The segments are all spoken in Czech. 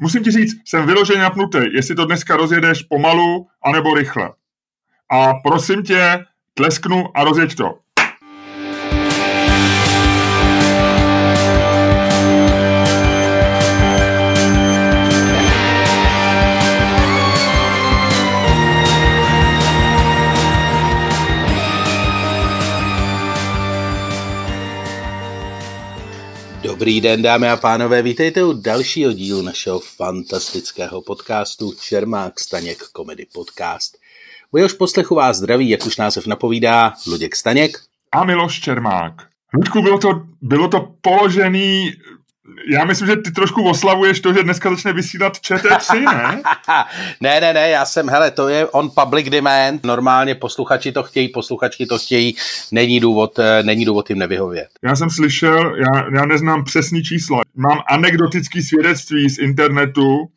musím ti říct, jsem vyloženě napnutý, jestli to dneska rozjedeš pomalu, anebo rychle. A prosím tě, tlesknu a rozjeď to. Dobrý den, dámy a pánové, vítejte u dalšího dílu našeho fantastického podcastu Čermák Staněk Comedy Podcast. U jehož poslechu vás zdraví, jak už název napovídá, Luděk Staněk a Miloš Čermák. Ludku, bylo to, bylo to položený já myslím, že ty trošku oslavuješ to, že dneska začne vysílat ČT3, ne? ne, ne, ne, já jsem, hele, to je on public demand, normálně posluchači to chtějí, posluchačky to chtějí, není důvod, eh, není důvod jim nevyhovět. Já jsem slyšel, já, já neznám přesný číslo, mám anekdotický svědectví z internetu,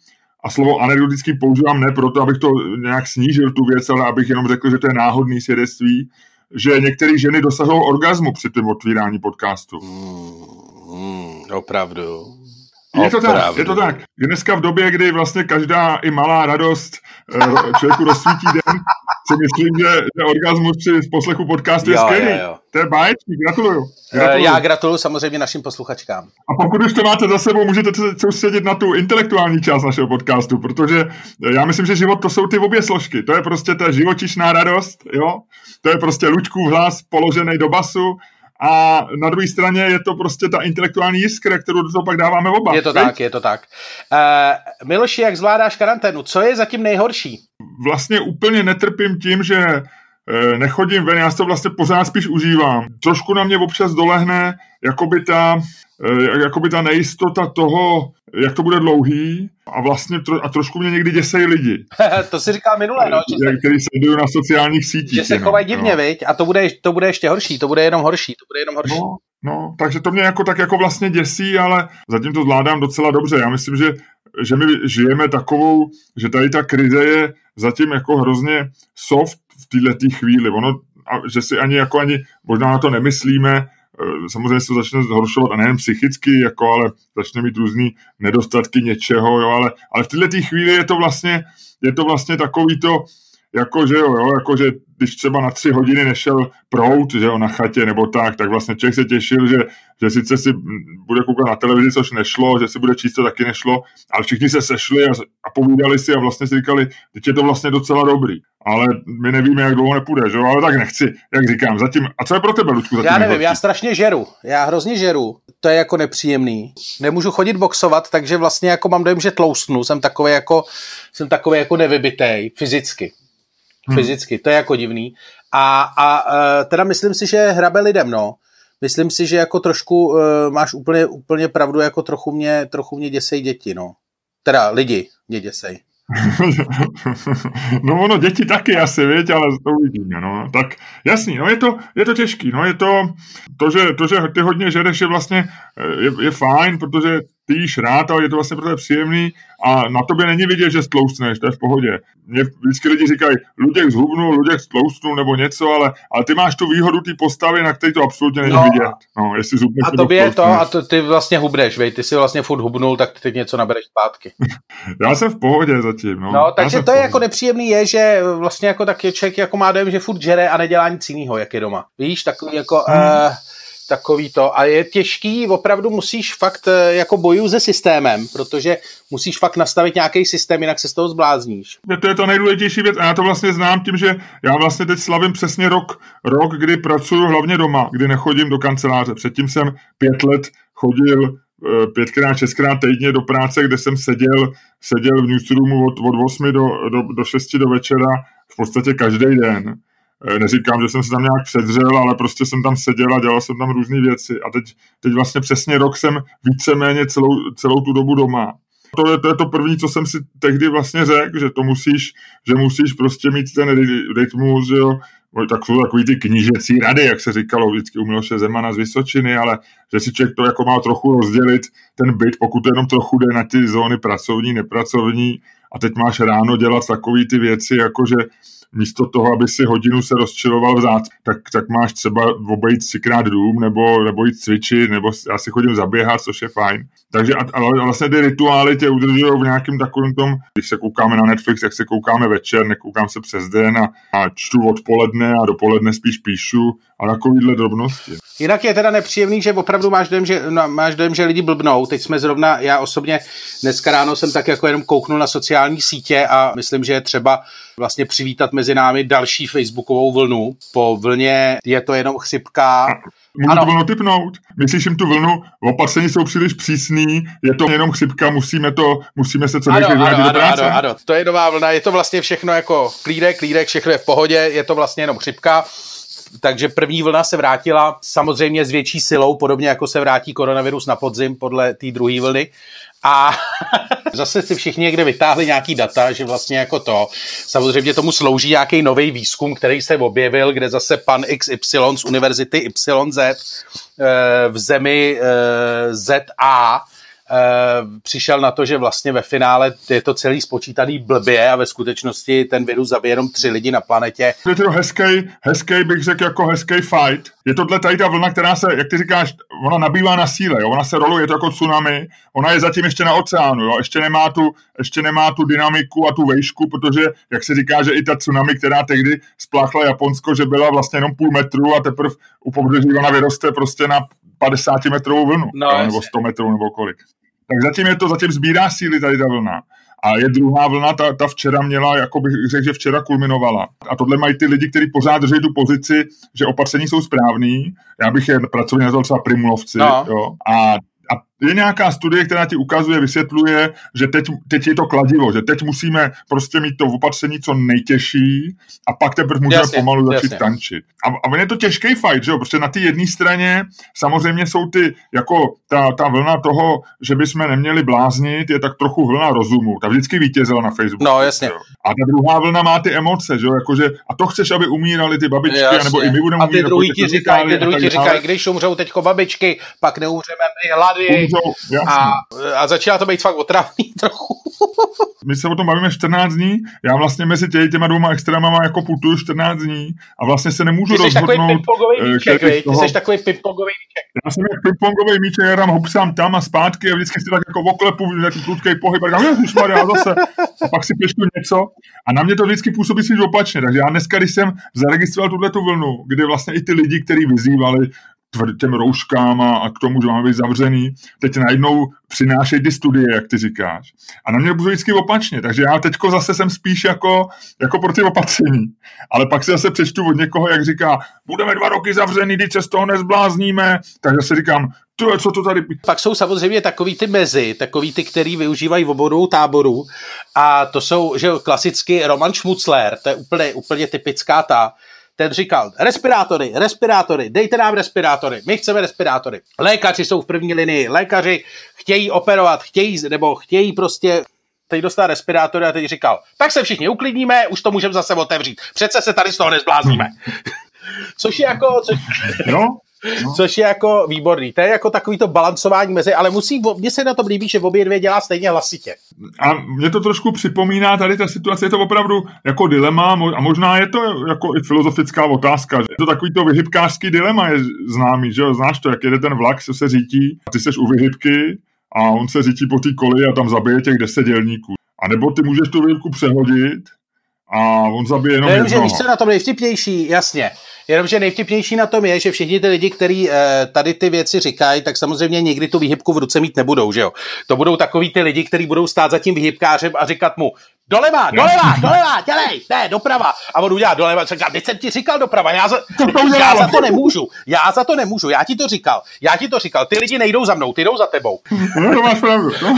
a slovo anekdotický používám ne proto, abych to nějak snížil tu věc, ale abych jenom řekl, že to je náhodný svědectví, že některé ženy dosahují orgazmu při tom otvírání podcastu. Hmm. Opravdu. Je to Opravdu. tak, je to tak. Dneska v době, kdy vlastně každá i malá radost eh, člověku rozsvítí den, si myslím, že, že orgasmus při poslechu podcastu je skvělý. To je báječný, gratuluju. Eh, gratuluju. Já gratuluju samozřejmě našim posluchačkám. A pokud už to máte za sebou, můžete se soustředit na tu intelektuální část našeho podcastu, protože já myslím, že život to jsou ty obě složky. To je prostě ta živočišná radost, jo? To je prostě Lučkův hlas položený do basu a na druhé straně je to prostě ta intelektuální jiskra, kterou do toho pak dáváme oba. Je to tak, je to tak. Uh, Miloši, jak zvládáš karanténu? Co je zatím nejhorší? Vlastně úplně netrpím tím, že nechodím ven, já to vlastně pořád spíš užívám. Trošku na mě občas dolehne jakoby ta, uh, jakoby ta nejistota toho, jak to bude dlouhý a vlastně tro, a trošku mě někdy děsejí lidi. to si říkal minule, no. Že se, který sledují na sociálních sítích. Že se chovají divně, no. viď? A to bude, to bude ještě horší, to bude jenom horší, to bude jenom horší. No, no, takže to mě jako tak jako vlastně děsí, ale zatím to zvládám docela dobře. Já myslím, že že my žijeme takovou, že tady ta krize je zatím jako hrozně soft této chvíli. Ono, že si ani jako ani možná na to nemyslíme, Eh, samozřejmě se to začne zhoršovat a nejen psychicky, jako, ale začne mít různý nedostatky něčeho, jo, ale, ale v této chvíli je to vlastně, je to vlastně takový to, jako že jo, jo, jako že když třeba na tři hodiny nešel prout, že jo, na chatě nebo tak, tak vlastně člověk se těšil, že, že sice si bude koukat na televizi, což nešlo, že si bude číst, to taky nešlo, ale všichni se sešli a, a povídali si a vlastně si říkali, teď je to vlastně docela dobrý. Ale my nevíme, jak dlouho nepůjde, že jo, ale tak nechci, jak říkám, zatím. A co je pro tebe, Lučku, zatím Já nevím, já strašně žeru, já hrozně žeru, to je jako nepříjemný. Nemůžu chodit boxovat, takže vlastně jako mám dojem, že tloustnu, jsem takový jako, jsem takový jako nevybitej fyzicky hmm. fyzicky, to je jako divný. A, a e, teda myslím si, že hrabe lidem, no. Myslím si, že jako trošku uh, máš úplně, úplně pravdu, jako trochu mě, trochu mě děsej děti, no. Teda lidi mě děsej. no ono, děti taky asi, věď, ale to uvidíme, no. Tak jasný, no je to, je to těžký, no je to, to že, to, že ty hodně žereš je vlastně, je, je fajn, protože ty jíš rád, ale je to vlastně pro tebe příjemný a na tobě není vidět, že stloustneš, to je v pohodě. Mě vždycky lidi říkají, Luděk zhubnul, Luděk stloustnul nebo něco, ale, ale ty máš tu výhodu té postavy, na který to absolutně není no, vidět. No, jestli zhubneš, a tobě je to, a to, ty vlastně hubneš, vej, ty si vlastně furt hubnul, tak ty teď něco nabereš zpátky. Já jsem v pohodě zatím, no. no takže to je jako nepříjemný je, že vlastně jako taky člověk jako má dojem, že furt žere a nedělá nic jiného, jak je doma. Víš, takový jako... Hmm. Uh, takový to. A je těžký, opravdu musíš fakt eh, jako bojuju se systémem, protože musíš fakt nastavit nějaký systém, jinak se z toho zblázníš. To je to nejdůležitější věc a já to vlastně znám tím, že já vlastně teď slavím přesně rok, rok, kdy pracuju hlavně doma, kdy nechodím do kanceláře. Předtím jsem pět let chodil eh, pětkrát, šestkrát týdně do práce, kde jsem seděl, seděl v newsroomu od, od 8 do, do, do 6 do večera v podstatě každý den. Eh, neříkám, že jsem se tam nějak předřel, ale prostě jsem tam seděl a dělal jsem tam různé věci. A teď, teď vlastně přesně rok jsem víceméně celou, celou tu dobu doma. To je, to je to první, co jsem si tehdy vlastně řekl, že to musíš, že musíš prostě mít ten rytmus, že jo, tak jsou takový ty knížecí rady, jak se říkalo vždycky u Miloše Zemana z Vysočiny, ale že si člověk to jako má trochu rozdělit, ten byt, pokud to jenom trochu jde na ty zóny pracovní, nepracovní a teď máš ráno dělat takové ty věci, jako že místo toho, aby si hodinu se rozčiloval v tak, tak máš třeba obejít třikrát dům, nebo, nebo jít cvičit, nebo já si chodím zaběhat, což je fajn. Takže ale vlastně ty rituály tě udržují v nějakém takovém tom, když se koukáme na Netflix, jak se koukáme večer, nekoukám se přes den a, a čtu odpoledne a dopoledne spíš píšu a takovýhle drobnosti. Jinak je teda nepříjemný, že opravdu máš dojem, že, no, máš dojem, že lidi blbnou. Teď jsme zrovna, já osobně dneska ráno jsem tak jako jenom kouknul na sociální sítě a myslím, že je třeba vlastně přivítat mezi námi další facebookovou vlnu. Po vlně je to jenom chřipka. Můžu ano. tu vlnu typnout? Myslíš jim tu vlnu, opatření jsou příliš přísný, je to jenom chřipka, musíme to, musíme se co nejrychleji vrátit do práce? Ano, ano, to je nová vlna, je to vlastně všechno jako klídek, klídek, všechno je v pohodě, je to vlastně jenom chřipka takže první vlna se vrátila samozřejmě s větší silou, podobně jako se vrátí koronavirus na podzim podle té druhé vlny. A zase si všichni někde vytáhli nějaký data, že vlastně jako to. Samozřejmě tomu slouží nějaký nový výzkum, který se objevil, kde zase pan XY z univerzity YZ eh, v zemi eh, ZA přišel na to, že vlastně ve finále je to celý spočítaný blbě a ve skutečnosti ten virus zabije jenom tři lidi na planetě. Je to hezký, hezký bych řekl jako hezký fight. Je tohle tady ta vlna, která se, jak ty říkáš, ona nabývá na síle, jo? ona se roluje, je to jako tsunami, ona je zatím ještě na oceánu, jo? Ještě, nemá tu, ještě nemá tu dynamiku a tu vejšku, protože, jak se říká, že i ta tsunami, která tehdy spláchla Japonsko, že byla vlastně jenom půl metru a teprve u pobřeží ona vyroste prostě na 50 metrovou vlnu, no, jo, nebo 100 metrů, nebo kolik. Tak zatím je to, zatím sbírá síly tady ta vlna. A je druhá vlna, ta, ta včera měla, jako bych řekl, že včera kulminovala. A tohle mají ty lidi, kteří pořád drží tu pozici, že opatření jsou správný. Já bych je pracovně nazval třeba primulovci. No. Jo? A je nějaká studie, která ti ukazuje, vysvětluje, že teď, teď je to kladivo, že teď musíme prostě mít to opatření co nejtěžší a pak teprve můžeme jasně, pomalu začít jasně. tančit. A, a je to těžký fight, že jo? Protože na té jedné straně samozřejmě jsou ty, jako ta, ta vlna toho, že bychom neměli bláznit, je tak trochu vlna rozumu. Ta vždycky vítězila na Facebooku. No, jasně. Jo? A ta druhá vlna má ty emoce, že jo? Jakože, a to chceš, aby umírali ty babičky, jasně. nebo i my budeme A ty druhý ti říkají, ty druhý ti říkají, když umřou teďko babičky, pak neumřeme my hlady. A, a začíná to být fakt otravný trochu. My se o tom bavíme 14 dní, já vlastně mezi tě, těma dvouma extrémama jako putuju 14 dní a vlastně se nemůžu ty rozhodnout. Takový eh, míček, toho... Ty jsi takový pingpongový míček. Já jsem jak pingpongový míček, já tam hopsám tam a zpátky a vždycky si tak jako oklepu, takový prudký pohyb a říkám, já zase. A pak si pěštu něco a na mě to vždycky působí si opačně. Takže já dneska, když jsem zaregistroval tuhle tu vlnu, kde vlastně i ty lidi, kteří vyzývali těm rouškám a k tomu, že máme být zavřený, teď najednou přinášejí ty studie, jak ty říkáš. A na mě budu vždycky opačně, takže já teďko zase jsem spíš jako, jako pro ty opatření. Ale pak si zase přečtu od někoho, jak říká, budeme dva roky zavřený, když se z toho nezblázníme, tak zase říkám, to, co to tady... Pak jsou samozřejmě takový ty mezi, takový ty, který využívají v oboru táboru a to jsou, že klasicky Roman Schmutzler, to je úplně, úplně typická ta, ten říkal, respirátory, respirátory, dejte nám respirátory, my chceme respirátory. Lékaři jsou v první linii, lékaři chtějí operovat, chtějí, nebo chtějí prostě teď dostal respirátory a teď říkal, tak se všichni uklidníme, už to můžeme zase otevřít. Přece se tady z toho nezblázníme. což je jako... Což... No, No. Což je jako výborný. To je jako takový to balancování mezi, ale musí, mně se na to líbí, že obě dvě dělá stejně hlasitě. A mě to trošku připomíná tady ta situace, je to opravdu jako dilema a možná je to jako i filozofická otázka. Že je to takový to vyhybkářský dilema je známý, že jo? Znáš to, jak jede ten vlak, co se řítí, a ty seš u vyhybky a on se řítí po té koli a tam zabije těch deset dělníků. A nebo ty můžeš tu vyhybku přehodit a on zabije jenom Nevím, že víš, co na tom nejvtipnější, jasně. Jenomže nejvtipnější na tom je, že všichni ty lidi, kteří eh, tady ty věci říkají, tak samozřejmě někdy tu výhybku v ruce mít nebudou, že jo? To budou takový ty lidi, kteří budou stát za tím výhybkářem a říkat mu, Doleva, doleva, doleva, dělej, ne, doprava. A on udělá doleva, říká, teď jsem ti říkal doprava, já za, já za to nemůžu, já za to nemůžu, já ti to říkal, já ti to říkal, ty lidi nejdou za mnou, ty jdou za tebou. No, to máš pravdu. No.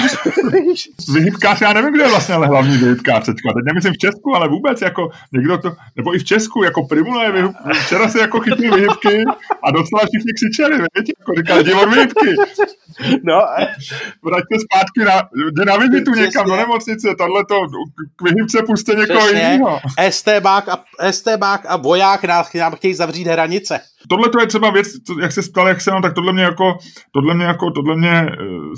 Vyhybkář, já nevím, kde je vlastně ale hlavní vyhybkář teďka. Teď nemyslím v Česku, ale vůbec jako někdo to, nebo i v Česku, jako Primula je vyhyb... Včera se jako chytili vyhybky a docela všichni křičeli, víte, jako říkali, od vyhybky. No. Vraťte zpátky na, jde na vizitu někam do nemocnice, tohle to k vyhybce puste někoho jiného. STBák a, STBák a voják nás, nám chtějí zavřít hranice. Tohle to je třeba věc, jak se ptal, jak se nám, tak tohle mě jako, tohle mě jako, tohle mě e,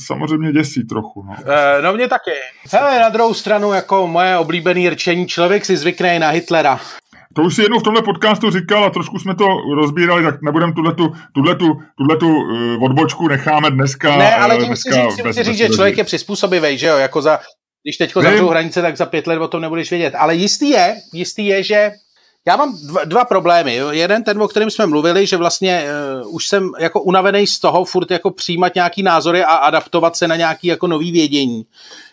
samozřejmě děsí trochu. No. E, no mě taky. Hele, na druhou stranu, jako moje oblíbený rčení, člověk si zvykne i na Hitlera. To už si jednou v tomhle podcastu říkal a trošku jsme to rozbírali, tak nebudeme tuhletu, tuhletu, tuhletu uh, odbočku necháme dneska. Ne, ale tím dneska chci říct, říct, že člověk je přizpůsobivý, že jo, jako za, když teďko zavřou hranice, tak za pět let o tom nebudeš vědět. Ale jistý je, jistý je, že já mám dva, dva problémy. Jeden, ten, o kterém jsme mluvili, že vlastně uh, už jsem jako unavený z toho furt jako přijímat nějaký názory a adaptovat se na nějaký jako nový vědění.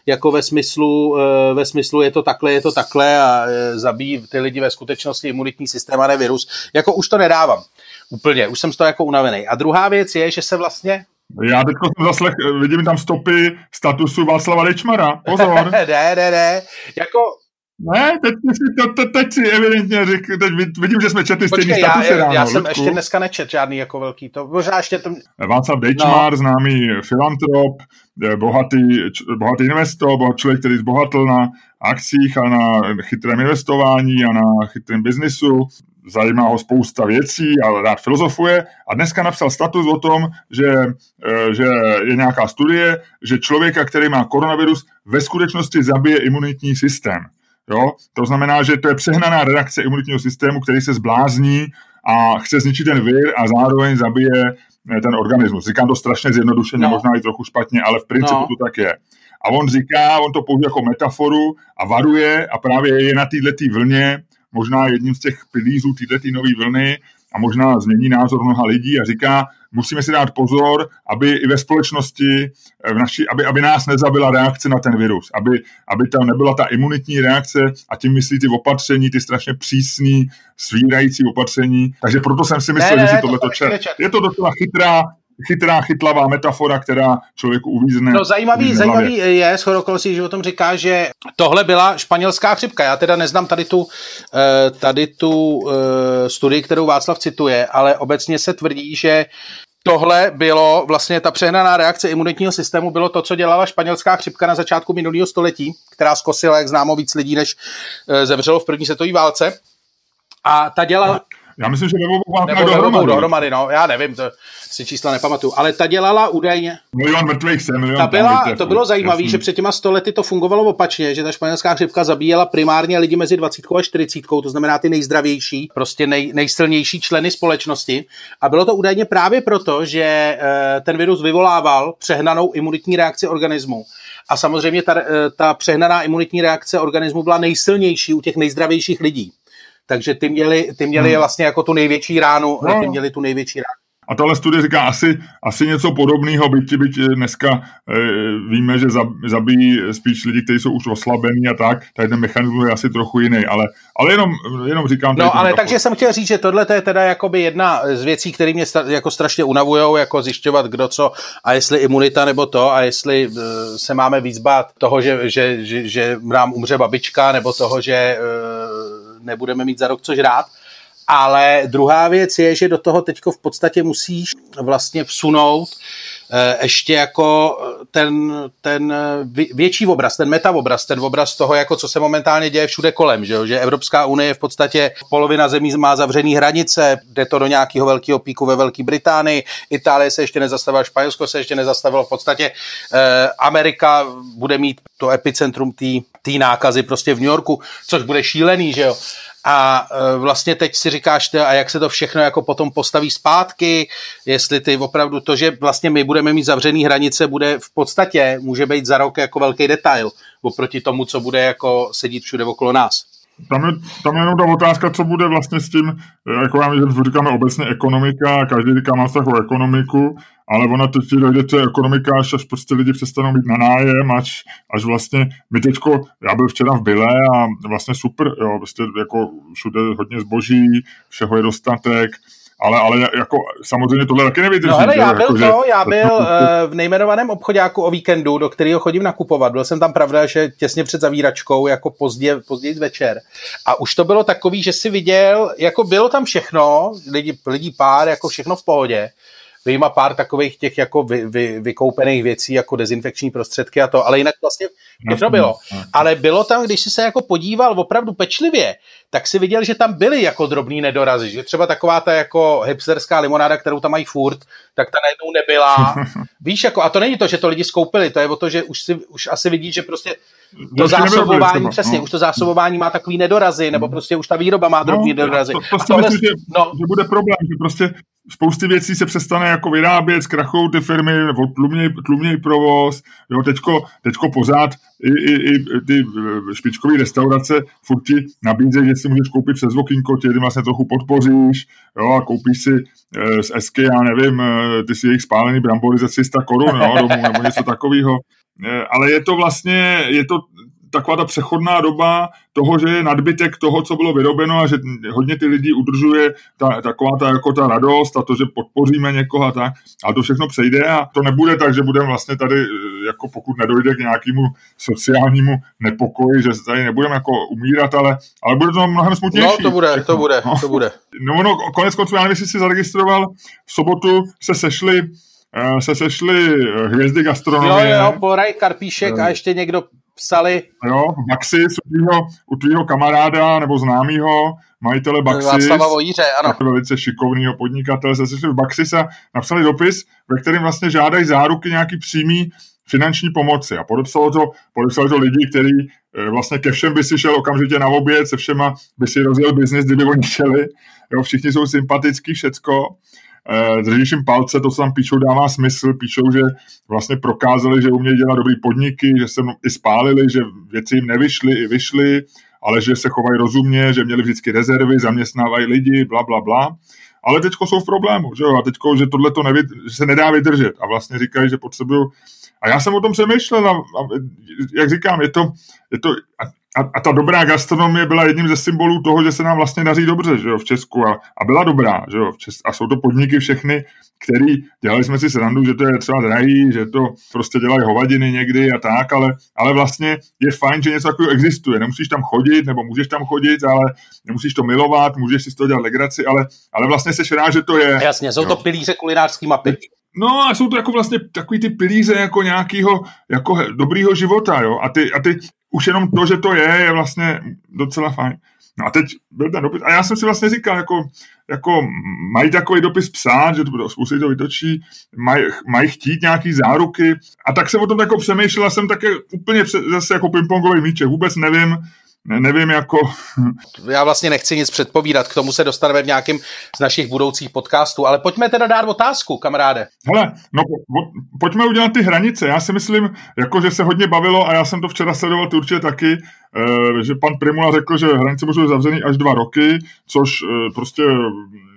Jako ve smyslu, uh, ve smyslu je to takhle, je to takhle a uh, zabíjí ty lidi ve skutečnosti imunitní systém a ne virus. Jako už to nedávám. Úplně, už jsem z toho jako unavený. A druhá věc je, že se vlastně já teď jsem zaslech, vidím tam stopy statusu Václava Dečmara. Pozor. ne, ne, ne. Jako ne, teď, teď, teď, teď si evidentně řík, teď vidím, že jsme četli stejný statusy já, ráno. Já jsem Ludku. ještě dneska nečet žádný jako velký, to možná ještě ten... Václav Dejčmar, no. známý filantrop, bohatý, bohatý investor, člověk, který zbohatl na akcích a na chytrém investování a na chytrém biznisu. Zajímá ho spousta věcí a rád filozofuje. A dneska napsal status o tom, že, e, že je nějaká studie, že člověka, který má koronavirus, ve skutečnosti zabije imunitní systém. Jo? To znamená, že to je přehnaná reakce imunitního systému, který se zblázní a chce zničit ten vir a zároveň zabije eh, ten organismus. Říkám to strašně zjednodušeně, no. možná i trochu špatně, ale v principu no. to tak je. A on říká, on to použije jako metaforu a varuje a právě je na této vlně, možná jedním z těch pilířů této nové vlny a možná změní názor mnoha lidí a říká, musíme si dát pozor, aby i ve společnosti, eh, v naší, aby, aby nás nezabila reakce na ten virus, aby, aby tam nebyla ta imunitní reakce a tím myslí ty opatření, ty strašně přísný, svírající opatření. Takže proto jsem si myslel, ne, ne, že si tohle to čet. Je to docela chytrá, chytrá, chytlavá metafora, která člověku uvízne. No zajímavý, uvízne zajímavý je, shodokolosti, že o tom říká, že tohle byla španělská chřipka. Já teda neznám tady tu, eh, tady tu eh, studii, kterou Václav cituje, ale obecně se tvrdí, že tohle bylo vlastně ta přehnaná reakce imunitního systému, bylo to, co dělala španělská chřipka na začátku minulého století, která zkosila, jak známo, víc lidí, než eh, zemřelo v první světové válce. A ta dělala... Já myslím, že nebo nebo dohromady. dohromady, no, já nevím, to si čísla nepamatuju, ale ta dělala údajně... Milion mrtvých se, milion ta byla, To bylo zajímavé, že před těma stolety to fungovalo opačně, že ta španělská chřipka zabíjela primárně lidi mezi 20 a 40, to znamená ty nejzdravější, prostě nej, nejsilnější členy společnosti. A bylo to údajně právě proto, že e, ten virus vyvolával přehnanou imunitní reakci organismu. A samozřejmě ta, e, ta přehnaná imunitní reakce organismu byla nejsilnější u těch nejzdravějších lidí. Takže ty měli, ty měli hmm. vlastně jako tu největší ránu, no. ty měli tu největší ránu. A tahle studie říká asi, asi něco podobného, byť, byť dneska e, víme, že zabíjí spíš lidi, kteří jsou už oslabení a tak, tady ten mechanismus je asi trochu jiný, ale, ale jenom, jenom říkám... No ale takže jsem chtěl říct, že tohle je teda jakoby jedna z věcí, které mě sta, jako strašně unavujou, jako zjišťovat kdo co a jestli imunita nebo to a jestli e, se máme víc bát toho, že, že, že, že nám umře babička nebo toho, že e, nebudeme mít za rok co žrát. Ale druhá věc je, že do toho teďko v podstatě musíš vlastně vsunout eh, ještě jako ten, ten větší obraz, ten metaobraz, ten obraz toho, jako co se momentálně děje všude kolem, že, že Evropská unie v podstatě polovina zemí má zavřený hranice, jde to do nějakého velkého píku ve Velké Británii, Itálie se ještě nezastavila, Španělsko se ještě nezastavilo, v podstatě eh, Amerika bude mít to epicentrum té nákazy prostě v New Yorku, což bude šílený, že jo. A e, vlastně teď si říkáš, a jak se to všechno jako potom postaví zpátky, jestli ty opravdu to, že vlastně my budeme mít zavřený hranice, bude v podstatě, může být za rok jako velký detail oproti tomu, co bude jako sedít všude okolo nás. Tam je, tam je jenom ta otázka, co bude vlastně s tím, jako já že říkáme obecně ekonomika, každý říká má vztah o ekonomiku, ale ona teď dojde to ekonomika, až, až prostě lidi přestanou být na nájem, až, až vlastně my teďko, já byl včera v Bile a vlastně super, jo, prostě jako všude hodně zboží, všeho je dostatek, ale, ale jako samozřejmě tohle taky nevydrží. No hele, já byl jako, to, že, já byl uh, v nejmenovaném obchodáku o víkendu, do kterého chodím nakupovat. Byl jsem tam pravda, že těsně před zavíračkou, jako pozdě, později večer. A už to bylo takový, že si viděl, jako bylo tam všechno, lidi, lidi pár, jako všechno v pohodě vyjma pár takových těch jako vy, vy, vykoupených věcí, jako dezinfekční prostředky a to, ale jinak vlastně všechno bylo. Ale bylo tam, když jsi se jako podíval opravdu pečlivě, tak si viděl, že tam byly jako drobný nedorazy, že třeba taková ta jako hipsterská limonáda, kterou tam mají furt, tak ta najednou nebyla. Víš, jako, a to není to, že to lidi skoupili, to je o to, že už, si, už asi vidí, že prostě to zásobování, přesně, no. už to zásobování má takový nedorazy, nebo prostě už ta výroba má drobný no, nedorazy. To, to, to tohle, myslím, že, no. že bude problém, že prostě spousty věcí se přestane jako vyrábět, zkrachují ty firmy, nebo tluměj, tluměj provoz, jo, teďko, teďko pořád i, i, i ty eh, špičkové restaurace furt ti nabízejí, že si můžeš koupit přes okýnko, tě vlastně trochu podpoříš, jo, a koupíš si e, z Esky, já nevím, e, ty si jejich spálený brambory za 300 korun, jo, domů, nebo něco takového. E, ale je to vlastně, je to taková ta přechodná doba toho, že je nadbytek toho, co bylo vyrobeno a že hodně ty lidi udržuje ta, taková ta, jako ta radost a to, že podpoříme někoho a tak. A to všechno přejde a to nebude tak, že budeme vlastně tady, jako pokud nedojde k nějakému sociálnímu nepokoji, že tady nebudeme jako umírat, ale, ale bude to mnohem smutnější. No, to bude, všechno. to bude, no. to bude. No, no, konec konců, já nevím, jestli jsi zaregistroval, v sobotu se sešli eh, se sešly eh, hvězdy gastronomie. Jo, jo, Poraj Karpíšek a ještě někdo psali... Jo, Baxis, u tvýho, u tvýho kamaráda nebo známého majitele Baxis. Václava Vojíře, ano. Velice šikovného podnikatele se sešli v Baxis a napsali dopis, ve kterém vlastně žádají záruky nějaký přímý finanční pomoci. A podepsalo to, podepsalo to lidi, kteří eh, vlastně ke všem by si šel okamžitě na oběd, se všema by si rozjel biznis, kdyby oni chtěli. Jo, všichni jsou sympatický, všecko. Eh, držíš jim palce, to, co tam píšou, dává smysl. Píšou, že vlastně prokázali, že umějí dělat dobrý podniky, že se i spálili, že věci jim nevyšly i vyšly, ale že se chovají rozumně, že měli vždycky rezervy, zaměstnávají lidi, bla, bla, bla. Ale teďko jsou v problému, že jo? A teďko, že tohle to že se nedá vydržet. A vlastně říkají, že potřebují a já jsem o tom přemýšlel a, a jak říkám, je to, je to a, a ta dobrá gastronomie byla jedním ze symbolů toho, že se nám vlastně daří dobře že jo, v Česku a, a byla dobrá. Že jo, v Čes, a jsou to podniky všechny, který dělali jsme si srandu, že to je třeba drahý, že to prostě dělají hovadiny někdy a tak, ale, ale vlastně je fajn, že něco takového existuje. Nemusíš tam chodit, nebo můžeš tam chodit, ale nemusíš to milovat, můžeš si z toho dělat legraci, ale, ale vlastně se rád, že to je. Jasně, jsou jo. to pilíře kulinářský mapy. No a jsou to jako vlastně takový ty pilíře jako nějakého jako dobrýho života, jo. A ty, a ty už jenom to, že to je, je vlastně docela fajn. No a teď byl ten dopis. A já jsem si vlastně říkal, jako, jako mají takový dopis psát, že to spousty to vytočí, mají, mají chtít nějaký záruky. A tak jsem o tom jako přemýšlel a jsem také úplně zase jako pingpongový míček. Vůbec nevím, ne, nevím, jako... Já vlastně nechci nic předpovídat, k tomu se dostaneme v nějakém z našich budoucích podcastů, ale pojďme teda dát otázku, kamaráde. Hele, no po, pojďme udělat ty hranice. Já si myslím, jako že se hodně bavilo a já jsem to včera sledoval, ty určitě taky, eh, že pan Primula řekl, že hranice můžou zavřený až dva roky, což eh, prostě,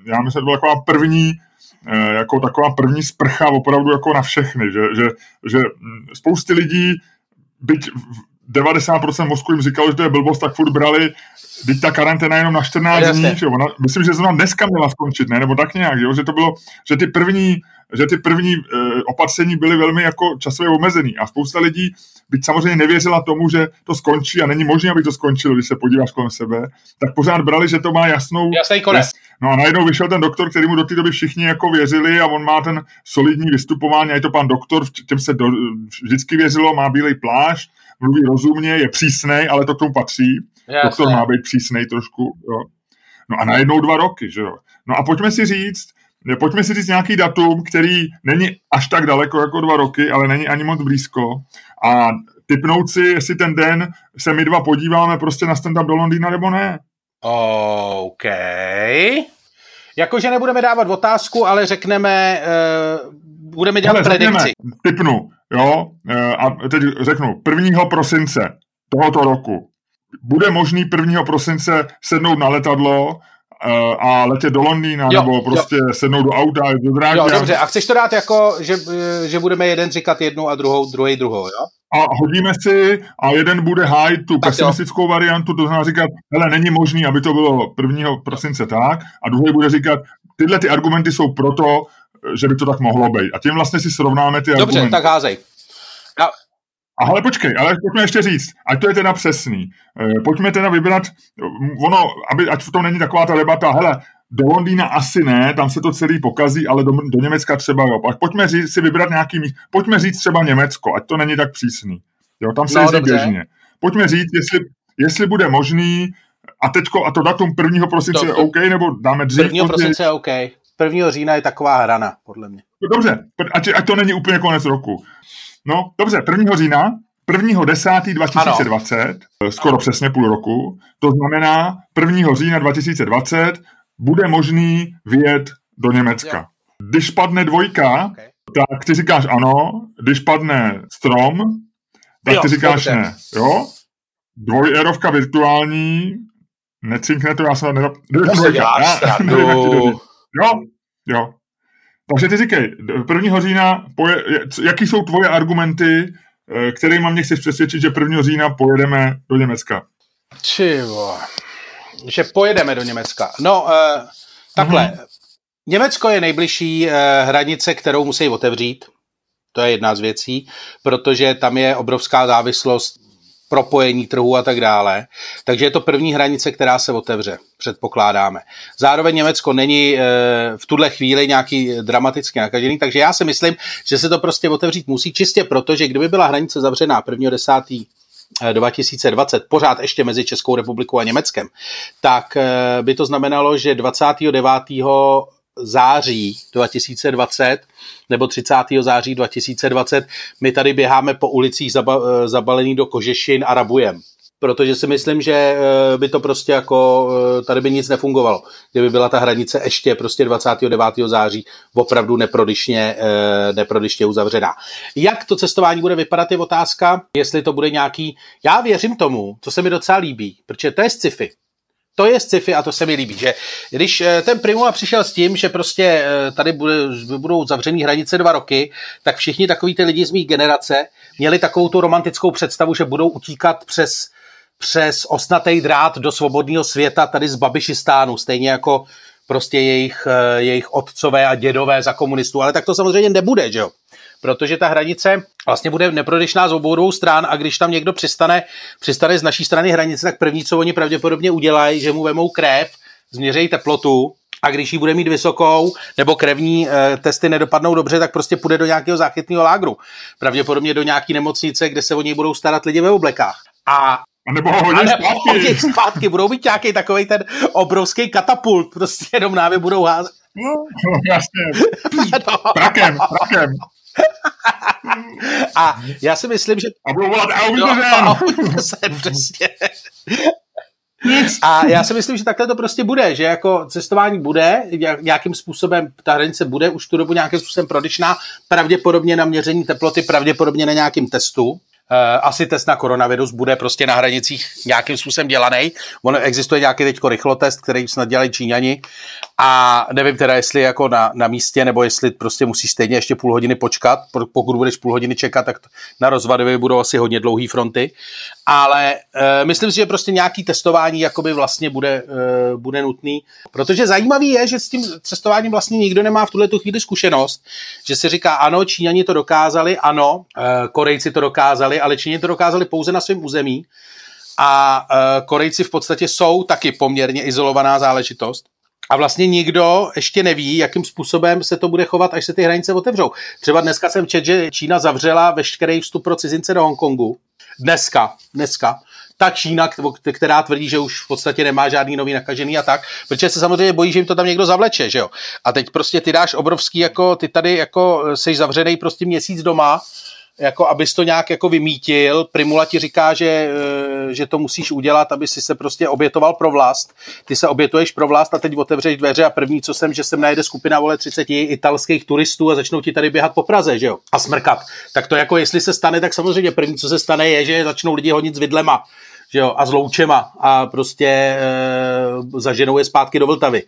já myslím, to byla taková první eh, jako taková první sprcha opravdu jako na všechny, že, že, že spousty lidí byť 90% mozku jim říkalo, že to je blbost, tak furt brali, teď ta karanténa jenom na 14 dní, že ona, myslím, že zrovna dneska měla skončit, ne, nebo tak nějak, jo? že to bylo, že ty první, že ty první e, opatření byly velmi jako časově omezený. A spousta lidí byť samozřejmě nevěřila tomu, že to skončí a není možné, aby to skončilo, když se podíváš kolem sebe, tak pořád brali, že to má jasnou... Jasný konec. No a najednou vyšel ten doktor, který mu do té doby všichni jako věřili a on má ten solidní vystupování a je to pan doktor, v těm se do, vždycky věřilo, má bílej plášť, mluví rozumně, je přísnej, ale to k tomu patří. Jasne. Doktor má být přísnej trošku. Jo. No a najednou dva roky, že jo. No a pojďme si říct, pojďme si říct nějaký datum, který není až tak daleko jako dva roky, ale není ani moc blízko. A typnout si, jestli ten den se my dva podíváme prostě na stand-up do Londýna nebo ne. OK. Jakože nebudeme dávat otázku, ale řekneme, uh, budeme dělat ale predikci. typnu, jo, uh, a teď řeknu, 1. prosince tohoto roku bude možný 1. prosince sednout na letadlo uh, a letět do Londýna, jo, nebo prostě jo. sednout do auta, do. Jo, dobře, a chceš to dát jako, že, že budeme jeden říkat jednu a druhou, druhý druhou, jo? A hodíme si a jeden bude hájit tu tak pesimistickou jo. variantu, to znamená říkat, hele, není možný, aby to bylo 1. prosince tak, a druhý bude říkat, tyhle ty argumenty jsou proto, že by to tak mohlo být. A tím vlastně si srovnáme ty Dobře, argumenty. Dobře, tak házej. Já, a ale počkej, ale pojďme ještě říct, ať to je teda přesný. E, pojďme teda vybrat, ono, aby, ať v tom není taková ta debata, hele, do Londýna asi ne, tam se to celý pokazí, ale do, do Německa třeba jo. Ať pojďme říct, si vybrat nějaký míst, pojďme říct třeba Německo, ať to není tak přísný. Jo, tam se no, jezdí běžně. Pojďme říct, jestli, jestli bude možný, a teďko, a to datum 1. prosince je OK, nebo dáme dřív? 1. prosince je OK. 1. října je taková hrana, podle mě. Dobře, ať, ať to není úplně konec roku. No, dobře, 1. října, 1.10.2020, skoro ano. přesně půl roku, to znamená 1. října 2020 bude možný vyjet do Německa. Když padne dvojka, okay. tak ty říkáš ano, když padne strom, tak jo, ty říkáš dobře. ne. Jo? Dvojerovka virtuální, necinkne to, já jsem nedal... Jo, jo. Takže ty říkej, 1. října, poje, jaký jsou tvoje argumenty, eh, kterými mě chceš přesvědčit, že 1. října pojedeme do Německa? Čivo, že pojedeme do Německa. No, uh, takhle. Mm-hmm. Německo je nejbližší uh, hranice, kterou musí otevřít. To je jedna z věcí, protože tam je obrovská závislost propojení trhu a tak dále. Takže je to první hranice, která se otevře, předpokládáme. Zároveň Německo není e, v tuhle chvíli nějaký dramaticky nakažený, takže já si myslím, že se to prostě otevřít musí čistě proto, že kdyby byla hranice zavřená 1.10. 2020, pořád ještě mezi Českou republikou a Německem, tak e, by to znamenalo, že 29 září 2020 nebo 30. září 2020 my tady běháme po ulicích zaba, eh, zabalený do kožešin a rabujem. Protože si myslím, že eh, by to prostě jako, eh, tady by nic nefungovalo. Kdyby byla ta hranice ještě prostě 29. září opravdu neprodyšně, neprodyšně uzavřená. Jak to cestování bude vypadat je otázka, jestli to bude nějaký, já věřím tomu, co se mi docela líbí, protože to je sci-fi to je sci-fi a to se mi líbí, že když eh, ten Primula přišel s tím, že prostě eh, tady budou zavřený hranice dva roky, tak všichni takový ty lidi z mých generace měli takovou tu romantickou představu, že budou utíkat přes, přes osnatý drát do svobodného světa tady z Babišistánu, stejně jako prostě jejich, eh, jejich otcové a dědové za komunistů, ale tak to samozřejmě nebude, že jo? Protože ta hranice vlastně bude neprodyšná z obou dvou stran a když tam někdo přistane, přistane z naší strany hranice, tak první, co oni pravděpodobně udělají, že mu vemou krev, změřejí teplotu a když ji bude mít vysokou, nebo krevní e, testy nedopadnou dobře, tak prostě půjde do nějakého záchytného lágru. Pravděpodobně do nějaké nemocnice, kde se o něj budou starat lidi ve oblekách. A a nebo ho hodí zpátky. zpátky. Budou mít nějaký takový ten obrovský katapult, prostě jenom návě budou házet. No, no jasně. no. Prakem, prakem. A já si myslím, že... A budou volat přesně. A já si myslím, že takhle to prostě bude, že jako cestování bude, nějakým způsobem, ta hranice bude už tu dobu nějakým způsobem prodyšná, pravděpodobně na měření teploty, pravděpodobně na nějakým testu, Eh, asi test na koronavirus bude prostě na hranicích nějakým způsobem dělaný. On existuje nějaký teď rychlotest, který snad dělají Číňani a nevím teda, jestli jako na, na místě, nebo jestli prostě musíš stejně ještě půl hodiny počkat. Pokud budeš půl hodiny čekat, tak na rozvadově budou asi hodně dlouhé fronty. Ale e, myslím si, že prostě nějaký testování jakoby vlastně bude, e, bude nutný. Protože zajímavý je, že s tím testováním vlastně nikdo nemá v tuhle tu chvíli zkušenost, že se říká, ano, Číňani to dokázali, ano, e, Korejci to dokázali, ale Číňani to dokázali pouze na svém území. A Korejci v podstatě jsou taky poměrně izolovaná záležitost. A vlastně nikdo ještě neví, jakým způsobem se to bude chovat, až se ty hranice otevřou. Třeba dneska jsem četl, že Čína zavřela veškerý vstup pro cizince do Hongkongu. Dneska, dneska. Ta Čína, která tvrdí, že už v podstatě nemá žádný nový nakažený a tak, protože se samozřejmě bojí, že jim to tam někdo zavleče, že jo. A teď prostě ty dáš obrovský, jako ty tady jako seš zavřený prostě měsíc doma, jako abys to nějak jako vymítil. Primula ti říká, že, eh, že to musíš udělat, aby si se prostě obětoval pro vlast. Ty se obětuješ pro vlast a teď otevřeš dveře a první, co jsem, že sem najede skupina vole 30 italských turistů a začnou ti tady běhat po Praze, že jo? A smrkat. Tak to jako jestli se stane, tak samozřejmě první, co se stane, je, že začnou lidi honit s vidlema že jo, a s loučema a prostě e, zaženou je zpátky do Vltavy.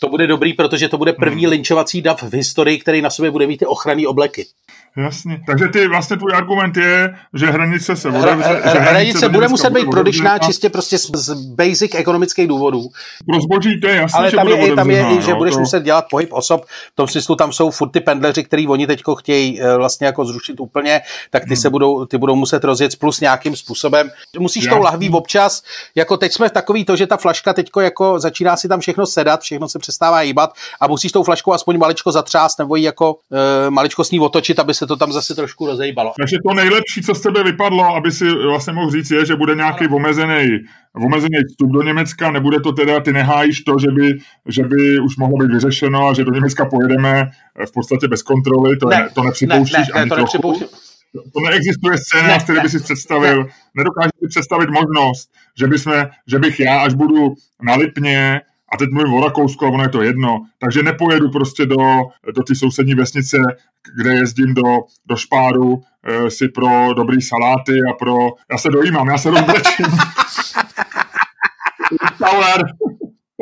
To bude dobrý, protože to bude první hmm. linčovací dav v historii, který na sobě bude mít ty ochranné obleky. Jasně. Takže ty vlastně tvůj argument je, že hranice se bude... Hra, že hranice bude muset být prodyšná čistě prostě z, z basic ekonomických důvodů. Pro zboží to je jasné, Ale že tam bude je, tam je i, že no, budeš to... muset dělat pohyb osob. V tom smyslu tam jsou furt ty pendleři, který oni teďko chtějí eh, vlastně jako zrušit úplně, tak ty hmm. se budou, ty budou muset rozjet plus nějakým způsobem. Musíš Jasný. tou lahví občas, jako teď jsme v takový to, že ta flaška teďko jako začíná si tam všechno sedat, všechno se přestává jíbat a musíš tou flaškou aspoň maličko zatřást nebo ji jako e, maličko s ní otočit, aby se to tam zase trošku rozejbalo. Takže to nejlepší, co z tebe vypadlo, aby si vlastně mohl říct, je, že bude nějaký omezený, omezený vstup do Německa, nebude to teda, ty nehájíš to, že by, že by už mohlo být vyřešeno a že do Německa pojedeme v podstatě bez kontroly, to, ne, ne, to nepřipouštíš ne, ne, ani to trochu. to neexistuje scénář, který by si představil. Nedokážu si představit možnost, že, bychom, že bych já, až budu na Lipně, a teď mluvím o Rakousku, a ono je to jedno, takže nepojedu prostě do, do ty sousední vesnice, kde jezdím do, do Špáru e, si pro dobrý saláty a pro... Já se dojímám, já se rozbrečím.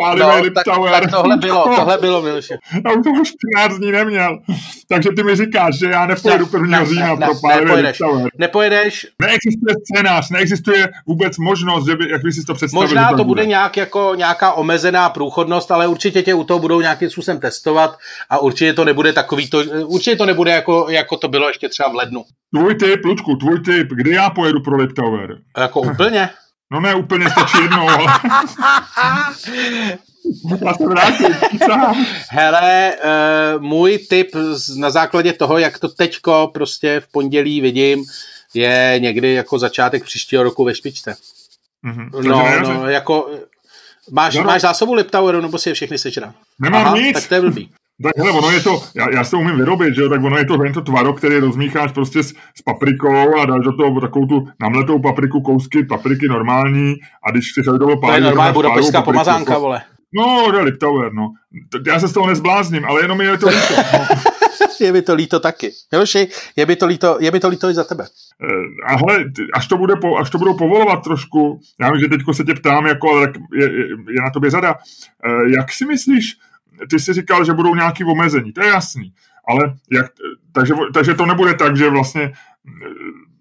Tower. no, tak, tak, tohle bylo, tohle bylo, Miloše. Já už toho 14 dní neměl. Takže ty mi říkáš, že já nepojedu 1. října ne, pro Pálivý nepojedeš, nepojedeš. Neexistuje scénář, neexistuje vůbec možnost, že by, jak by si to představil. Možná to bude, bude nějak jako nějaká omezená průchodnost, ale určitě tě u toho budou nějakým způsobem testovat a určitě to nebude takový to, určitě to nebude jako, jako to bylo ještě třeba v lednu. Tvůj typ, Ludku, tvůj typ, kdy já pojedu pro Liptower? Jako úplně? No ne, úplně stačí jednou, ale... Já se vrátím. Hele, uh, můj tip na základě toho, jak to teďko prostě v pondělí vidím, je někdy jako začátek příštího roku ve špičce. Mm-hmm. No, no, jako... Máš, no, máš zásobu Liptoweru, nebo si je všechny sežral? Nemám Aha, nic. Tak to je blbý. Tak hele, ono je to, já, já to umím vyrobit, že jo, tak ono je to, to tvaro, který rozmícháš prostě s, s paprikou a dáš do toho takovou tu namletou papriku, kousky papriky normální a když chceš, aby to bylo pálí, To je normální budapeštská pomazánka, vole. No, to je Liptower, no. Já se z toho nezblázním, ale jenom je to líto. No. je mi to líto taky. Miloši, je mi to líto, je mi to líto i za tebe. Eh, a hele, až to, bude po, až to budou povolovat trošku, já vím, že teďko se tě ptám, jako, ale je, je, je na tobě zada. Eh, jak si myslíš, ty jsi říkal, že budou nějaké omezení, to je jasný. Ale jak, takže, takže to nebude tak, že vlastně eh,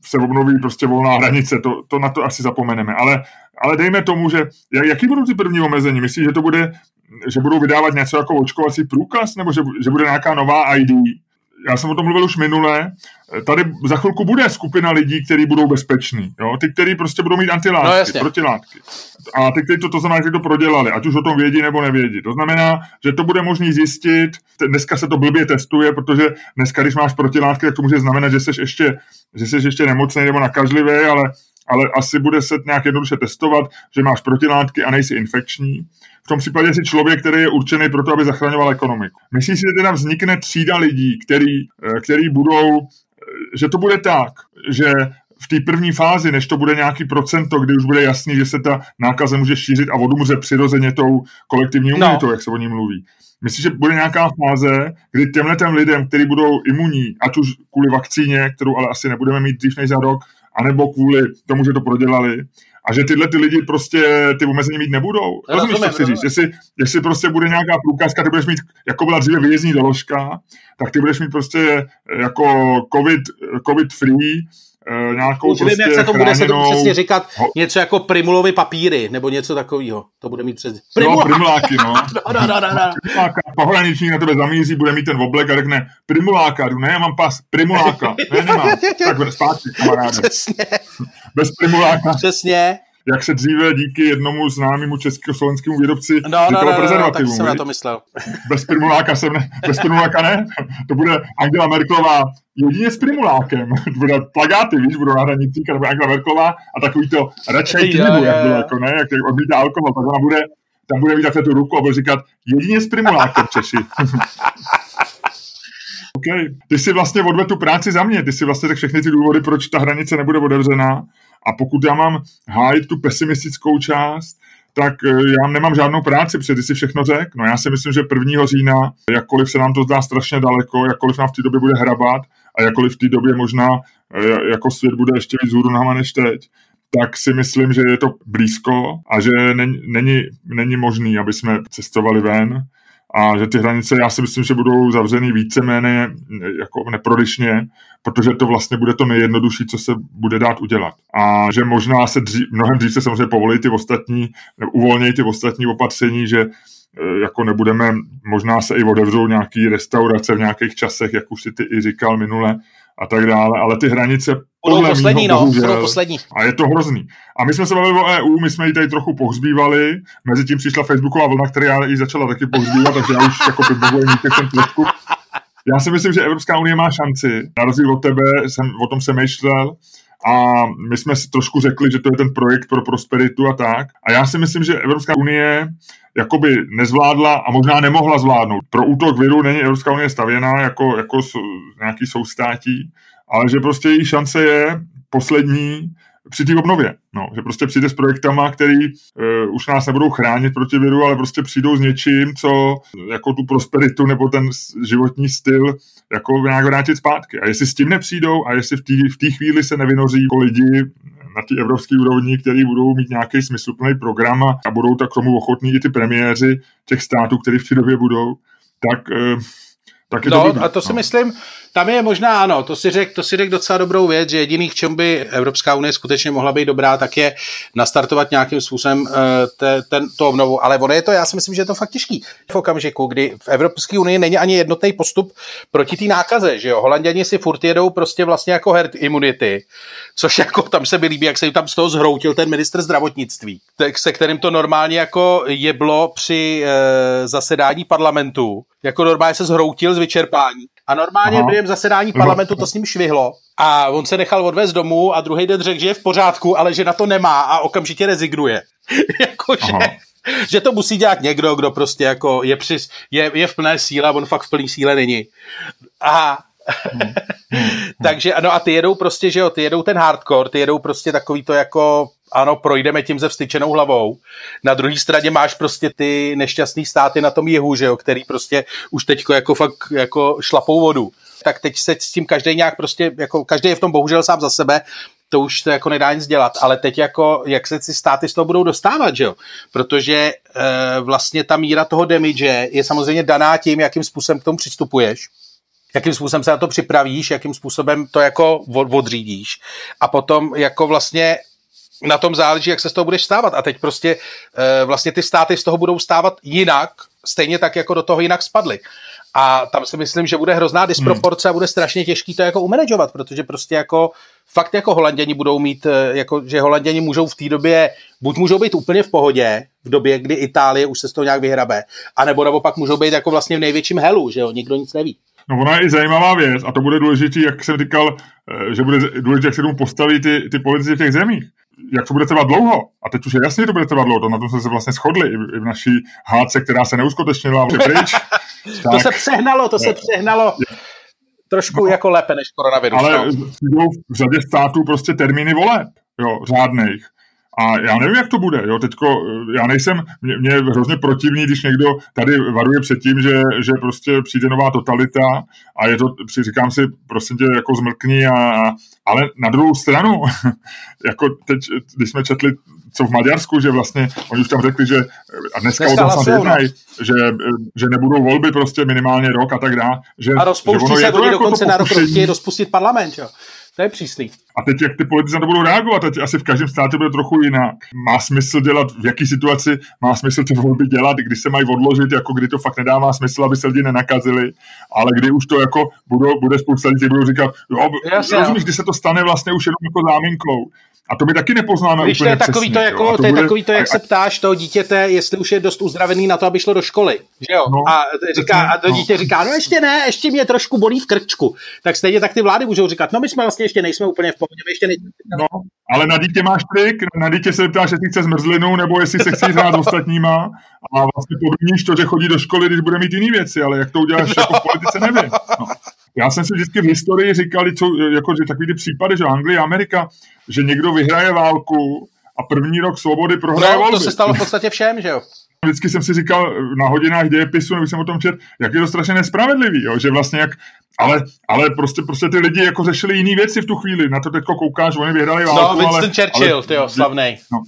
se obnoví prostě volná hranice, to, to na to asi zapomeneme. Ale, ale dejme tomu, že jaký budou ty první omezení? Myslíš, že to bude, že budou vydávat něco jako očkovací průkaz, nebo že, že bude nějaká nová ID? Já jsem o tom mluvil už minule, tady za chvilku bude skupina lidí, kteří budou bezpeční. Jo? Ty, kteří prostě budou mít antilátky, no, protilátky. A ty, kteří to, to znamená, že to prodělali, ať už o tom vědí nebo nevědí. To znamená, že to bude možné zjistit, dneska se to blbě testuje, protože dneska, když máš protilátky, tak to může znamenat, že jsi ještě, že jsi ještě nemocný nebo nakažlivý, ale ale asi bude se nějak jednoduše testovat, že máš protilátky a nejsi infekční. V tom případě jsi člověk, který je určený pro to, aby zachraňoval ekonomiku. Myslíš si, že teda vznikne třída lidí, který, eh, který budou, eh, že to bude tak, že v té první fázi, než to bude nějaký procento, kdy už bude jasný, že se ta nákaza může šířit a odumře přirozeně tou kolektivní no. imunitou, no. jak se o ní mluví. Myslíš, že bude nějaká fáze, kdy těmhle těm lidem, kteří budou imunní, ať už kvůli vakcíně, kterou ale asi nebudeme mít dřív než za rok, anebo kvůli tomu, že to prodělali, a že tyhle ty lidi prostě ty omezení mít nebudou. Rozumíš, co chci říct? Jestli, jestli prostě bude nějaká průkazka, ty budeš mít, jako byla dříve výjezdní doložka, tak ty budeš mít prostě jako COVID, COVID free, nějakou Už prostě vím, jak se to bude se to přesně říkat, něco jako primulovy papíry, nebo něco takového. To bude mít přes... Primulák. No, primuláky, no. no, no, no, no, no. Primuláka. Pohraničník na tebe zamíří, bude mít ten oblek a řekne primuláka. Ne, já mám pas. Primuláka. Ne, nemám. tak zpátky, kamaráde. Přesně. Bez primuláka. Přesně jak se dříve díky jednomu známému československému výrobci no, no, no, no, no, tak jsem na to myslel. Bez primuláka jsem ne, bez primuláka ne. To bude Angela Merklová jedině s primulákem. bude plagáty, víš, budou na hranicích, bude Angela Merklová a takový to radšej knihu, jak bylo, jako ne, jak odmítá alkohol, tak ona bude, tam bude mít takhle tu ruku a bude říkat jedině s primulákem Češi. OK. Ty si vlastně odvedl tu práci za mě, ty si vlastně tak všechny ty důvody, proč ta hranice nebude otevřená a pokud já mám hájit tu pesimistickou část, tak eh, já nemám žádnou práci, protože ty si všechno řek. No já si myslím, že 1. října, jakkoliv se nám to zdá strašně daleko, jakkoliv nám v té době bude hrabat a jakkoliv v té době možná eh, jako svět bude ještě víc hůru než teď, tak si myslím, že je to blízko a že není, není, není možný, aby jsme cestovali ven a že ty hranice, já si myslím, že budou zavřený víceméně jako neprodyšně, protože to vlastně bude to nejjednodušší, co se bude dát udělat. A že možná se dřív, mnohem dřív se samozřejmě povolí ty ostatní, uvolnějí ty ostatní opatření, že e, jako nebudeme, možná se i otevřou nějaký restaurace v nějakých časech, jak už si ty i říkal minule, a tak dále, ale ty hranice budou poslední, mýho, no, budou poslední. A je to hrozný. A my jsme se bavili o EU, my jsme ji tady trochu pohřbívali, mezi tím přišla Facebooková vlna, která ji začala taky pohřbívat, takže já už jako vybavuji ten trošku. Já si myslím, že Evropská unie má šanci. Na rozdíl od tebe jsem o tom myšlel. a my jsme si trošku řekli, že to je ten projekt pro prosperitu a tak. A já si myslím, že Evropská unie jakoby nezvládla a možná nemohla zvládnout. Pro útok viru není Evropská unie stavěná jako, jako nějaký soustátí, ale že prostě její šance je poslední při té obnově. No, že prostě přijde s projektama, který uh, už nás nebudou chránit proti viru, ale prostě přijdou s něčím, co jako tu prosperitu nebo ten životní styl jako nějak vrátit zpátky. A jestli s tím nepřijdou a jestli v té v chvíli se nevynoří jako lidi na té evropské úrovni, který budou mít nějaký smysluplný program a, a budou tak k tomu ochotní i ty premiéři těch států, který v té době budou, tak uh, tak je no, to a to si no. myslím, tam je možná ano, to si řekl řek docela dobrou věc, že jediný, k čemu by Evropská unie skutečně mohla být dobrá, tak je nastartovat nějakým způsobem uh, te, ten, to obnovu. Ale ono je to, já si myslím, že je to fakt těžký. V okamžiku, kdy v Evropské unii není ani jednotný postup proti té nákaze, že jo. Holanděni si furt jedou prostě vlastně jako herd immunity, což jako tam se mi líbí, jak se jim tam z toho zhroutil ten ministr zdravotnictví, se kterým to normálně jako jeblo při uh, zasedání parlamentu, jako normálně se zhroutil z vyčerpání. A normálně Aha. během zasedání parlamentu to s ním švihlo a on se nechal odvést domů a druhý den řekl, že je v pořádku, ale že na to nemá a okamžitě rezignuje. Jakože že to musí dělat někdo, kdo prostě jako je, při, je, je v plné síle a on fakt v plné síle není. A hmm. Hmm. takže ano a ty jedou prostě, že jo, ty jedou ten hardcore, ty jedou prostě takový to jako ano, projdeme tím ze vstyčenou hlavou. Na druhé straně máš prostě ty nešťastné státy na tom jihu, že jo, který prostě už teďko jako fakt jako šlapou vodu. Tak teď se s tím každý nějak prostě, jako každý je v tom bohužel sám za sebe, to už to jako nedá nic dělat, ale teď jako, jak se ty státy z toho budou dostávat, že jo? Protože e, vlastně ta míra toho damage je samozřejmě daná tím, jakým způsobem k tomu přistupuješ jakým způsobem se na to připravíš, jakým způsobem to jako odřídíš. A potom jako vlastně na tom záleží, jak se z toho budeš stávat. A teď prostě e, vlastně ty státy z toho budou stávat jinak, stejně tak, jako do toho jinak spadly. A tam si myslím, že bude hrozná disproporce hmm. a bude strašně těžký to jako umanagovat, protože prostě jako fakt jako holanděni budou mít, eh, jako, že holanděni můžou v té době, buď můžou být úplně v pohodě, v době, kdy Itálie už se z toho nějak vyhrabe, anebo naopak můžou být jako vlastně v největším helu, že jo, nikdo nic neví. No ona je i zajímavá věc a to bude důležité, jak jsem říkal, eh, že bude důležité, jak se tomu postaví ty, ty politici v těch zemích jak to bude trvat dlouho. A teď už je jasně, že to bude trvat dlouho. To na tom jsme se vlastně shodli i, i v naší hádce, která se neuskutečnila pryč. tak, to se přehnalo, to se přehnalo. Trošku no, jako lépe než koronavirus. Ale no. v řadě států prostě termíny voleb, jo, řádných. A já nevím, jak to bude. Jo, teďko, já nejsem, mě, mě je hrozně protivný, když někdo tady varuje před tím, že, že prostě přijde nová totalita a je to, říkám si, prosím tě, jako zmrkni, a, ale na druhou stranu, jako teď, když jsme četli co v Maďarsku, že vlastně oni už tam řekli, že a dneska, dneska o tom jednají, že, že nebudou volby prostě minimálně rok a tak dále. Že, a rozpouští že se, oni jako dokonce na rok rozpustit parlament, jo. To je příslý. A teď, jak ty politici na to budou reagovat, teď asi v každém státě bude trochu jinak. Má smysl dělat, v jaký situaci má smysl ty volby dělat, kdy se mají odložit, jako kdy to fakt nedává smysl, aby se lidi nenakazili, ale kdy už to jako budou, bude spousta lidí, budou říkat, jo, Jasně, rozumíš, kdy se to stane vlastně už jenom jako záminkou. A to my taky nepoznáme Když úplně to je takový přesně, to, jako, to, to je bude, takový to, jak a, se ptáš toho dítěte, jestli už je dost uzdravený na to, aby šlo do školy. Že jo? No, a, říká, a to no. dítě říká, no ještě ne, ještě mě trošku bolí v krčku. Tak stejně tak ty vlády můžou říkat, no my jsme vlastně ještě nejsme úplně v my ještě nejsme. No, ale na dítě máš trik, na dítě se ptáš, jestli chce zmrzlinu, nebo jestli se chce hrát s ostatníma a vlastně podmíníš to, že chodí do školy, když bude mít jiné věci, ale jak to uděláš no. jako v politice, nevím. No. Já jsem si vždycky v historii říkal, co, jako, že takový ty případy, že Anglie, Amerika, že někdo vyhraje válku a první rok svobody prohraje no, volby. to se stalo v podstatě všem, že jo? Vždycky jsem si říkal na hodinách dějepisu, nebo jsem o tom čet, jak je to strašně nespravedlivý, jo? že vlastně jak, ale, ale prostě, prostě ty lidi jako řešili jiné věci v tu chvíli, na to teďko koukáš, oni vyhrali válku, No, Winston ale, Churchill, ale, tyjo, slavnej. No,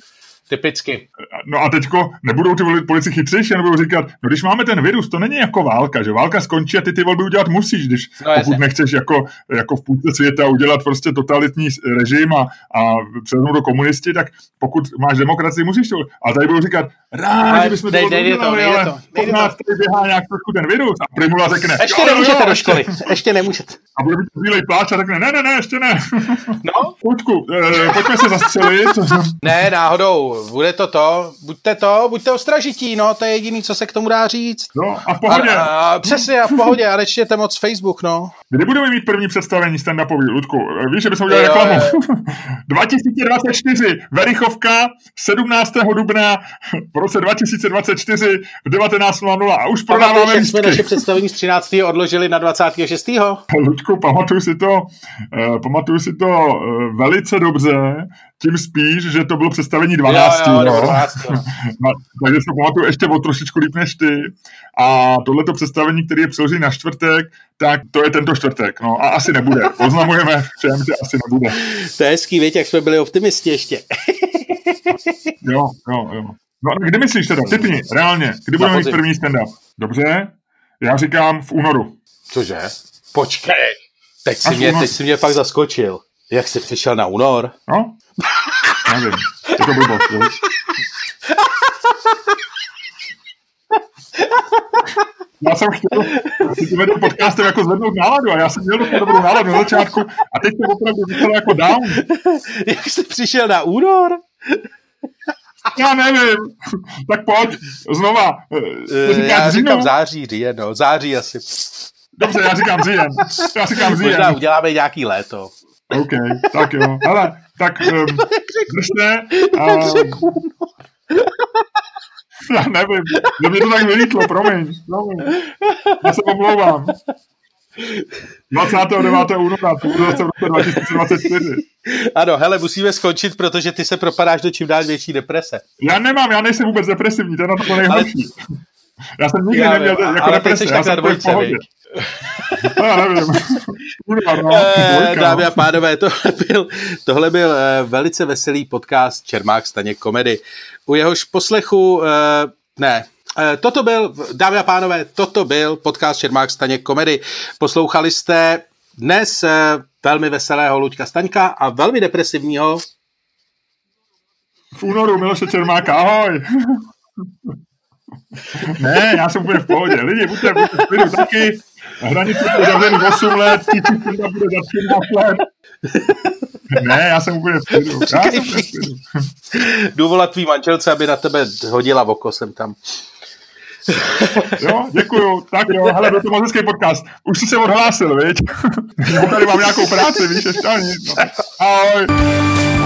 Typicky. No a teďko nebudou ty polici chytřejší, nebudou říkat, no když máme ten virus, to není jako válka, že válka skončí a ty ty volby udělat musíš, když no, pokud jasně. nechceš jako, jako v půlce světa udělat prostě totalitní režim a, a přesnout do komunisti, tak pokud máš demokracii, musíš to. A tady budou říkat, rád, že bychom to nejde to, nejde to, nejde to. tady běhá nějak trošku ten virus a Primula řekne, ještě nemůžete do školy, ještě nemůžete. A bude být chvíli pláč a řekne, ne, ne, ne, ještě ne. No? Počku, eh, pojďme se zastřelit. ne, náhodou, bude to to, buďte to, buďte ostražití, no, to je jediný, co se k tomu dá říct. No a v pohodě. A, a, přesně, a v pohodě, a nečtěte moc Facebook, no. Kdy budeme mít první představení stand-upový, Ludku? Víš, že bychom udělali Jo, reklamu. jo. 2024, Verichovka, 17. dubna v roce 2024 v 19.00 a už Pamatuješ, prodáváme jak jsme naše představení z 13. odložili na 26. Ludku, pamatuju si to, uh, pamatuju si to uh, velice dobře, tím spíš, že to bylo představení 12. Jo, jo, no. 12. No, takže si to pamatuju ještě o trošičku líp než ty. A tohleto představení, které je přeložené na čtvrtek, tak to je tento čtvrtek. No a asi nebude. Oznamujeme všem, že asi nebude. To je hezký, víte, jak jsme byli optimisti ještě. Jo, jo, jo. No a kdy myslíš teda? Typni, reálně. Kdy budeme mít první stand-up? Dobře? Já říkám v únoru. Cože? Počkej. Teď si, mě, teď si mě fakt zaskočil. Jak jsi přišel na únor? No? Nevím. Je to blbost, víš? Já jsem chtěl tím jedním podcastem jako zvednout náladu a já jsem měl docela dobrou náladu na začátku a teď jsem opravdu docela jako down. Jak jsi přišel na únor? Já nevím. Tak pojď, znova. Eh, To říkáš Já říkám září, říjen, no. Září asi. Dobře, já říkám říjen. Já říkám Možná říjen. uděláme nějaký léto. OK, tak jo. Hele, tak um, držte. Um, řekl já nevím, že mě to tak vylítlo, promiň. promiň. Já se omlouvám. 29. února, to bude zase v roce 2024. Ano, hele, musíme skončit, protože ty se propadáš do čím dál větší deprese. Já nemám, já nejsem vůbec depresivní, to je na to nejhorší. Já jsem nikdy Já neměl vím, jako ale já jsem dvojce? No, já nevím. Kurva, no, Eh, dvojka, Dámy no. a pánové, tohle byl, tohle byl eh, velice veselý podcast Čermák Staněk komedy. U jehož poslechu, eh, ne, toto byl, dámy a pánové, toto byl podcast Čermák Staněk komedy. Poslouchali jste dnes velmi veselého Luďka Staňka a velmi depresivního V únoru Miloše Čermáka, ahoj. ne, já jsem úplně v pohodě. Lidi, buďte, buďte v klidu taky. Hranice bude zavřený 8 let, Titi Kunda bude za 13 let. ne, já jsem úplně v klidu. Já jsem úplně v klidu. důvolat tvý manželce, aby na tebe hodila oko sem tam. Jo, děkuju. Tak jo, hele, byl to moc hezký podcast. Už jsi se odhlásil, viď? Tady mám nějakou práci, víš, ještě ani. No. Ahoj.